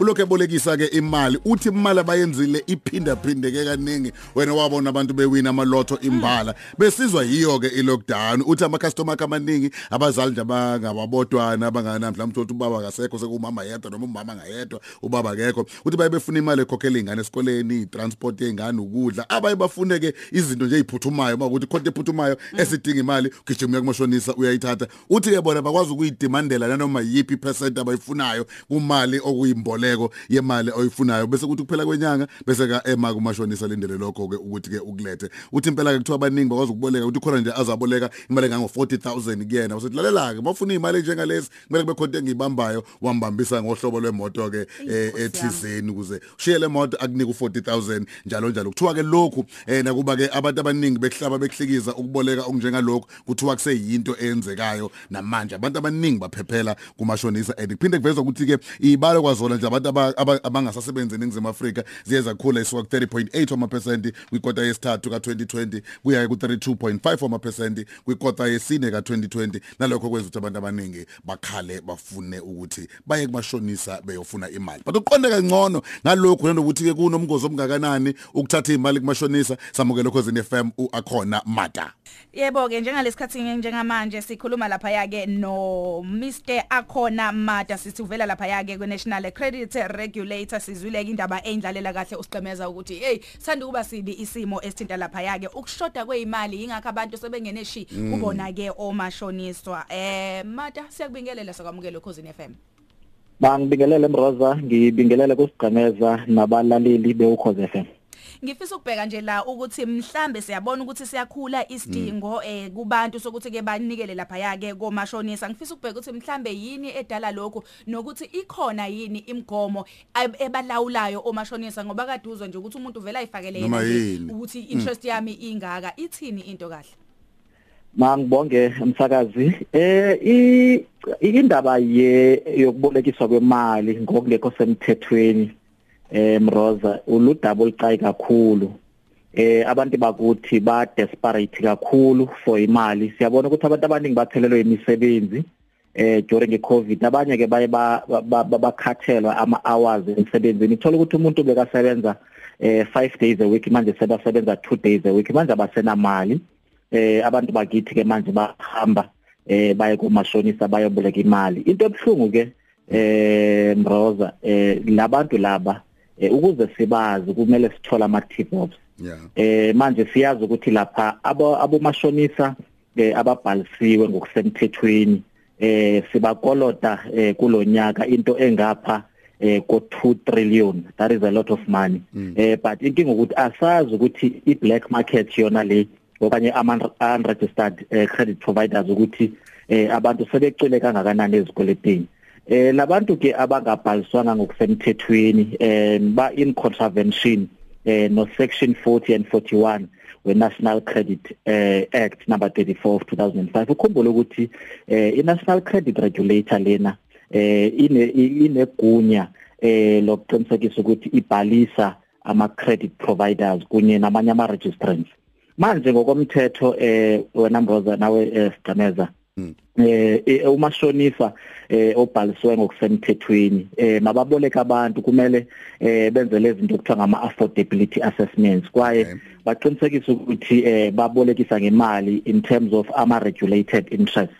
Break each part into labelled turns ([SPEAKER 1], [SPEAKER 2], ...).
[SPEAKER 1] ulokhu ebolekisa ke imali. Uthi imali abayenzile iphinda phindeke kaningi. Wena wabona abantu bewina amalotho imbala. Besizwa yiyo ke ilockdown. Uthi ama customer akhe amaningi abazali nje abangababodwana abangana mhlawumbe uthi ubaba akasekho sekumama yedwa noma umama ngayedwa ubaba akekho. Uthi baye befuna imali ekhokhela ingane esikoleni transport yengane ukudla. Abaye bafune ke izinto nje eziphuthumayo makuthi khonto ephuthumayo esidinga imali ugijima kumashonisa uyayithatha. Uthi ke bona bakwazi ukuyidemandela nanoma yipi percent abayifunayo kumali okuyimboleko yemali oyifunayo. Bese kuthi kuphela kwenyanga bese ka ema kumashonisa lindele lokho ke ukuthi ke ukulethe. Uthi impela ke kuthiwa abaningi bakwazi ukuboleka uthi khona nje azaboleka imali engango 40000 kuyena. Usethi lalela ke bafuna imali njengalezi. Kumele kube khonto engibambayo wambambisa ngohlobo lwemoto ke ethizeni ukuze ushiye le moto akunika u40000 njalo njalo kuthiwa ke lokhu eh nakuba ke abantu abaningi behlaba bekuhlikiza ukuboleka okunjengalokho kuthiwa kuseyinto eyenzekayo namanje. Abantu abaningi baphephela kumashonisa and kuphinde kuvezwa ukuthi ke ibalo kwazona nje abantu abangasasebenzi eningizimu Afrika ziyeza khula isuka ku 30.8 amapercent kwikota yesithathu ka2020 kuya ku 32.5 amapercent kwikota yesine ka2020 nalokho kwenza ukuthi abantu abaningi bakhale bafune ukuthi baye kumashonisa beyofuna imali. But uqonde kangcono ngalokho nanokuthi ke kunomngozi omngakanani ukuthatha imali kumashonisa. Samukele khosini FM uakhona mata.
[SPEAKER 2] Yebo ke njengalesikhathi njengamanje sikhuluma lapha yake no Mr Akhona Mata sithi uvela lapha yake ku National Credit Regulator. Sizwile indaba endlalela kahle usiqemeza ukuthi hey sanda kuba sibi isimo esithinta lapha yake ukushoda kweimali ingakho abantu sebengeneshi kubona ke omashoniswa. Eh Mata siyakubingelela sokwamukela ukhosini FM
[SPEAKER 3] Bangibingelele Mroza. Ngibingelele kusigqemeza nabalaleli beukhoze FM
[SPEAKER 2] ngifisa ukubheka nje la ukuthi mhlambe siyabona ukuthi siyakhula isidingo eh kubantu sokuthi ke banikele lapha yake komashonisa. Ngifisa ukubheka ukuthi mhlambe yini edala lokho nokuthi ikhona yini imigomo ebalawulayo omashonisa ngoba kade uzwe nje ukuthi umuntu vela ayifakele
[SPEAKER 1] yena
[SPEAKER 2] ukuthi interest yami ingaka. Ithini into kahle?
[SPEAKER 3] Mangibonge umsakazi eh indaba ye yokubolekiswa kwemali ngokungekho semthethweni eh Mroza uludaba olucayi kakhulu. Eh abantu bakuthi ba desperate kakhulu for imali. Siyabona ukuthi abantu abaningi bathelelwe imisebenzi eh during iCovid abanye ke baye bakhathelwa ama hours emsebenzini. Ithola ukuthi umuntu bekasebenza eh 5 days a week manje sebasebenza 2 days a week manje abasenamali. Eh abantu bakithi ke manje bahamba eh baye kumashonisa bayoboleka imali. Into ebhlungu ke eh Mroza eh labantu laba eh ukuze sibazi kumele sithole ama offs.
[SPEAKER 1] Yeah.
[SPEAKER 3] Eh manje siyazi ukuthi lapha abo abomashonisa eh ababhalisiwe ngokusemthethweni eh sibakolota eh kulonyaka into engapha eh ko 2 trillion. That is a lot of money.
[SPEAKER 1] Mm.
[SPEAKER 3] eh but inkinga ukuthi asazi ukuthi i black market yona le okanye ama unregistered eh, credit providers ukuthi eh abantu sebecile kangakanani ezikweletini. Eh labantu ke abangabhaliswanga ngokusemthethweni eh ba in contravention eh no section 40 and 41 we National Credit eh Act number 34 of 2005 ukhumbule ukuthi eh i National Credit Regulator lena eh ine inegunya eh lokuqinisekisa ukuthi ibhalisa ama credit providers kunye namanye ama registrants manje ngokomthetho eh wena Mroza nawe eh, Sigameza. Eh umashonisa eh obhalisiwe ngokusemthethweni. Eh mababoleka abantu kumele eh benze lezi zinto okuthiwa ngama affordability assessments. Kwaye
[SPEAKER 1] Okay.
[SPEAKER 3] baqinisekisa ukuthi eh babolekisa ngemali in terms of ama regulated interest.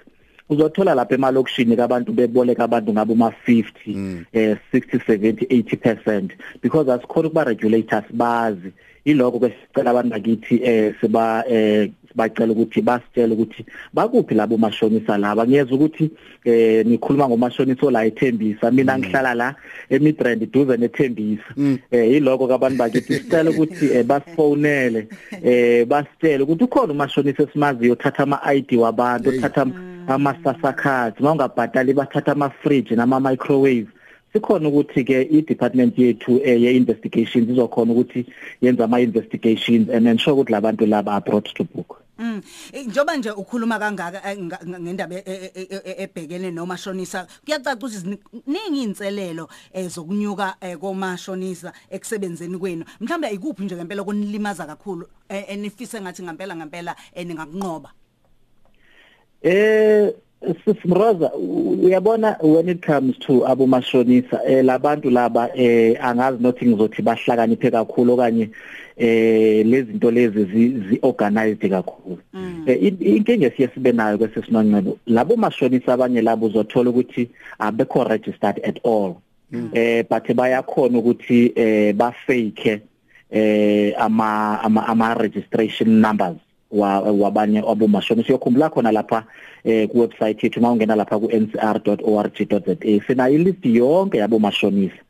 [SPEAKER 3] Uzothola lapha emalokishini kabantu beboleka abantu ngabe uma 50
[SPEAKER 1] Mm.
[SPEAKER 3] eh 60 70 80% because asikhona ukuba regulators bazi. Iloko ke sicela abantu bakithi eh siba eh bacela ukuthi basitshele ukuthi bakuphi labo mashonisa laba? Ngiyeza ukuthi eh nikhuluma ngomashonisa ola ethembisa. Mina ngihlala la eMidrand duze nethembisa.
[SPEAKER 1] Mm.
[SPEAKER 3] eh yiloko kabantu bakithi sicela ukuthi eh, basifonele eh basitshele ukuthi ukhona umashonisa esimaziyo uthatha ama ID wabantu
[SPEAKER 1] Hey.
[SPEAKER 3] uthatha ama SASSA cards mawungabhadali bathatha ama fridge nama microwave sikhona ukuthi ke i department yethu eh, ye investigations izokhona ukuthi yenza ama investigations and ensure ukuthi labantu laba are brought to book.
[SPEAKER 4] Mm. Eh, njoba nje ukhuluma kangaka eh, ngendaba e- e- e- ebhekene nomashonisa kuyacaca ukuthi ziningi inselelo eh, zokunyuka komashonisa ekusebenzeni kwenu. Mhlawumbe ikuphi nje ngempela kunilimaza kakhulu enifise ngathi ngempela ngempela ningakunqoba
[SPEAKER 3] Eh Sisimroza uyabona when it comes to abomashonisa eh labantu laba eh angazi nothi ngizothi bahlakaniphe kakhulu okanye eh lezi zinto lezi zi organized kakhulu. Eh in- inkinga esiye sibe nayo kwesesinomncebo labo mashonisa abanye labo uzothola ukuthi abekho registered at all. Eh but bayakhona ukuthi eh ba fake eh ama, ama registration numbers. Wa wabanye abomashonisa uyokhumbula khona lapha eh ku website yethu mawungena lapha ku ncr.org.za sina ilist yonke yabomashonisa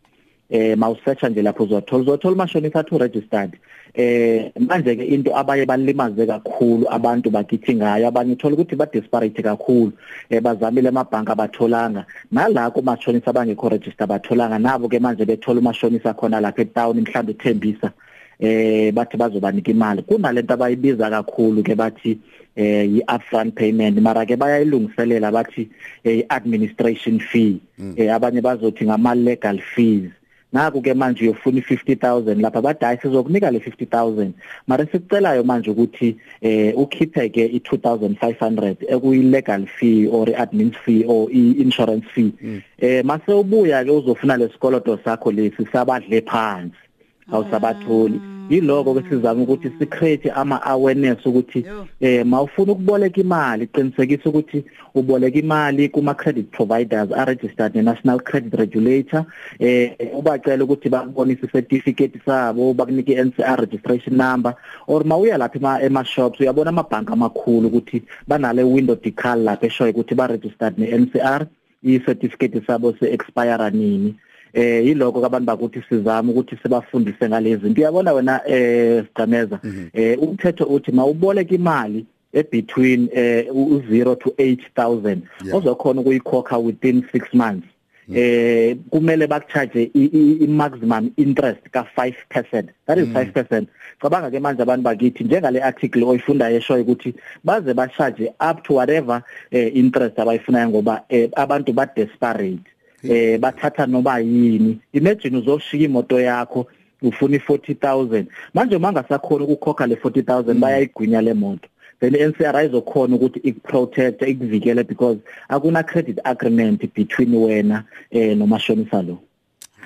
[SPEAKER 3] eh mawusearcha nje lapho uzothola uzothola umashonisa athu registered eh manje ke into abaye balimaze kakhulu abantu bakithi ngayo abanye uthola ukuthi ba desperate kakhulu. Eh bazamile amabhanka abatholanga. Nalako mashonisa abangekho register batholanga nabo ke manje bethola umashonisa khona lapha etown mhlawumbe ethembisa eh bathi bazobanika imali. Kunalento abayibiza kakhulu ke bathi eh i-upfront payment. Mara ke bayayilungiselela bathi eh, administration fee. Eh abanye bazothi ngama legal fees. Naku ke manje uyofuna i50000 lapha badayi sizokunika le 50000 mara sikucelayo manje ukuthi eh ukhiphe ke i2500 ekuyi legal fee or admin fee or i-insurance fee. Eh mase ubuya ke uzofuna lesikoloto sakho lesi sabadle phansi. Awusabatholi. Yiloko ke sizama ukuthi si create ama awareness ukuthi
[SPEAKER 4] Yo.
[SPEAKER 3] eh mawufuna ukuboleka imali qinisekisa ukuthi uboleka imali kuma credit providers are registered ne National Credit Regulator eh ubacela ukuthi bakubonise certificate sabo bakunike NCR registration number or mawuya lapha ema ema shops uyabona amabhanka amakhulu ukuthi banale window decal lapha eshoyo ukuthi ba registered ne NCR i certificate sabo se expire nini. Eh yiloko abantu bakuthi sizama ukuthi sibafundise ngalezi. Zinto uyabona wena eh Sicameza eh umthetho uthi mawuboleka imali e between eh u0 to 8000
[SPEAKER 1] Yeah.
[SPEAKER 3] ozokhona ukuyikhokha within 6 months. Eh kumele bakucharge i- i i- maximum interest ka 5% that is 5% cabanga ke manje abantu bakithi njengale article oyifunda yesho ukuthi baze ba charge up to whatever eh, interest abayifunayo ngoba eh, abantu ba desperate eh bathatha noba yini? Imagine uzoshiya imoto yakho ufuna i40000 manje mangasakhona ukukhokha le 40000 bayayigwinya le moto. Then NCR izokhona ukuthi ikuprotect ikuvikele because akuna credit agreement between wena eh nomashonisa lo.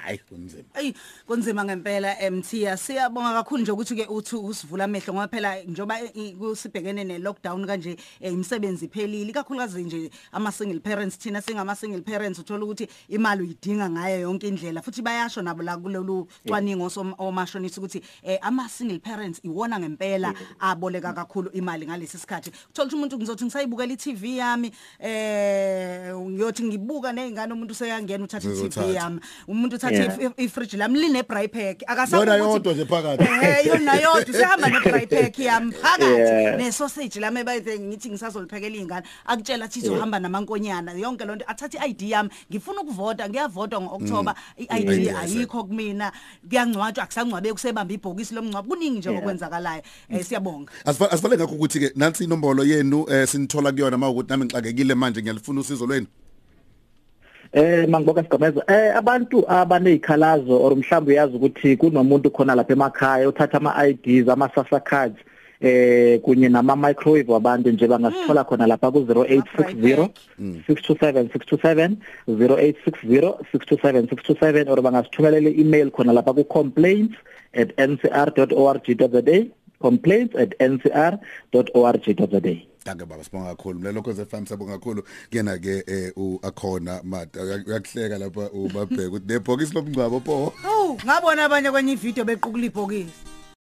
[SPEAKER 1] Hayi kunzima.
[SPEAKER 4] Ey kunzima ngempela MT siyabonga kakhulu nje ukuthi ke uthi usivula amehlo ngoba phela njoba i- kusibhekene ne lockdown kanje eh, imisebenzi iphelile kakhulukazi nje ama single parents thina singama single parents uthola ukuthi imali uyidinga ngayo yonke indlela. Futhi bayasho nabo la kulolu cwaningo omashonisa ukuthi eh, ama single parents iwona ngempela aboleka kakhulu imali ngalesi sikhathi. Uthola ukuthi umuntu ngizothi ngisayibukela iTV yami eh ngiyothi ngibuka nezingane umuntu useyangena uthatha iTV
[SPEAKER 1] Uzothatha.
[SPEAKER 4] yami umuntu uthatha
[SPEAKER 3] Yeah.
[SPEAKER 4] if- ifridge lami line braai pack
[SPEAKER 1] Yona yodwa nje phakathi.
[SPEAKER 4] eh yona yodwa sihamba ne braai pack yami phakathi
[SPEAKER 3] Yeah.
[SPEAKER 4] ne sausage lami bayithe ngithi ngisazoliphekela izingane akutshela athi izohamba namankonyana yonke lonto athatha iID yami ngifuna ukuvota ngiyavota ngoOctober iID
[SPEAKER 1] Yeah.
[SPEAKER 4] ayikho kumina kuyangcwatshwa akusangcwabe kusebamba ibhokisi lomngcwabo kuningi nje
[SPEAKER 3] Yeah.
[SPEAKER 4] okwenzakalayo eh siyabonga
[SPEAKER 1] Asifa- asifale ngakho ukuthi ke nansi inombolo yenu eh sinithola kuyona mawukuthi nami ngixakekile manje ngiyalifuna usizo lwenu
[SPEAKER 3] Eh mangibonga sigomeza eh abantu abanezikhalazo or mhlawumbe uyazi ukuthi kunomuntu khona lapha emakhaya uthatha ama IDs ama SASSA cards eh kunye nama microwave wabantu nje bangasithola khona lapha ku 0860 627 627 0860 627 627 or bangasithumelela email khona lapha ku complaints@ncr.org.za complaints@ncr.org.za
[SPEAKER 1] Danke baba sibonga kakhulu. Mlelo koze FM sabonga kakhulu. Kuyena ke eh, u akhona mata uyakuhleka lapha ubabheka ukuthi nebhokisi lomngcwabo pho
[SPEAKER 4] Oh ngabona abanye kwenye ivideo bequkula ibhokisi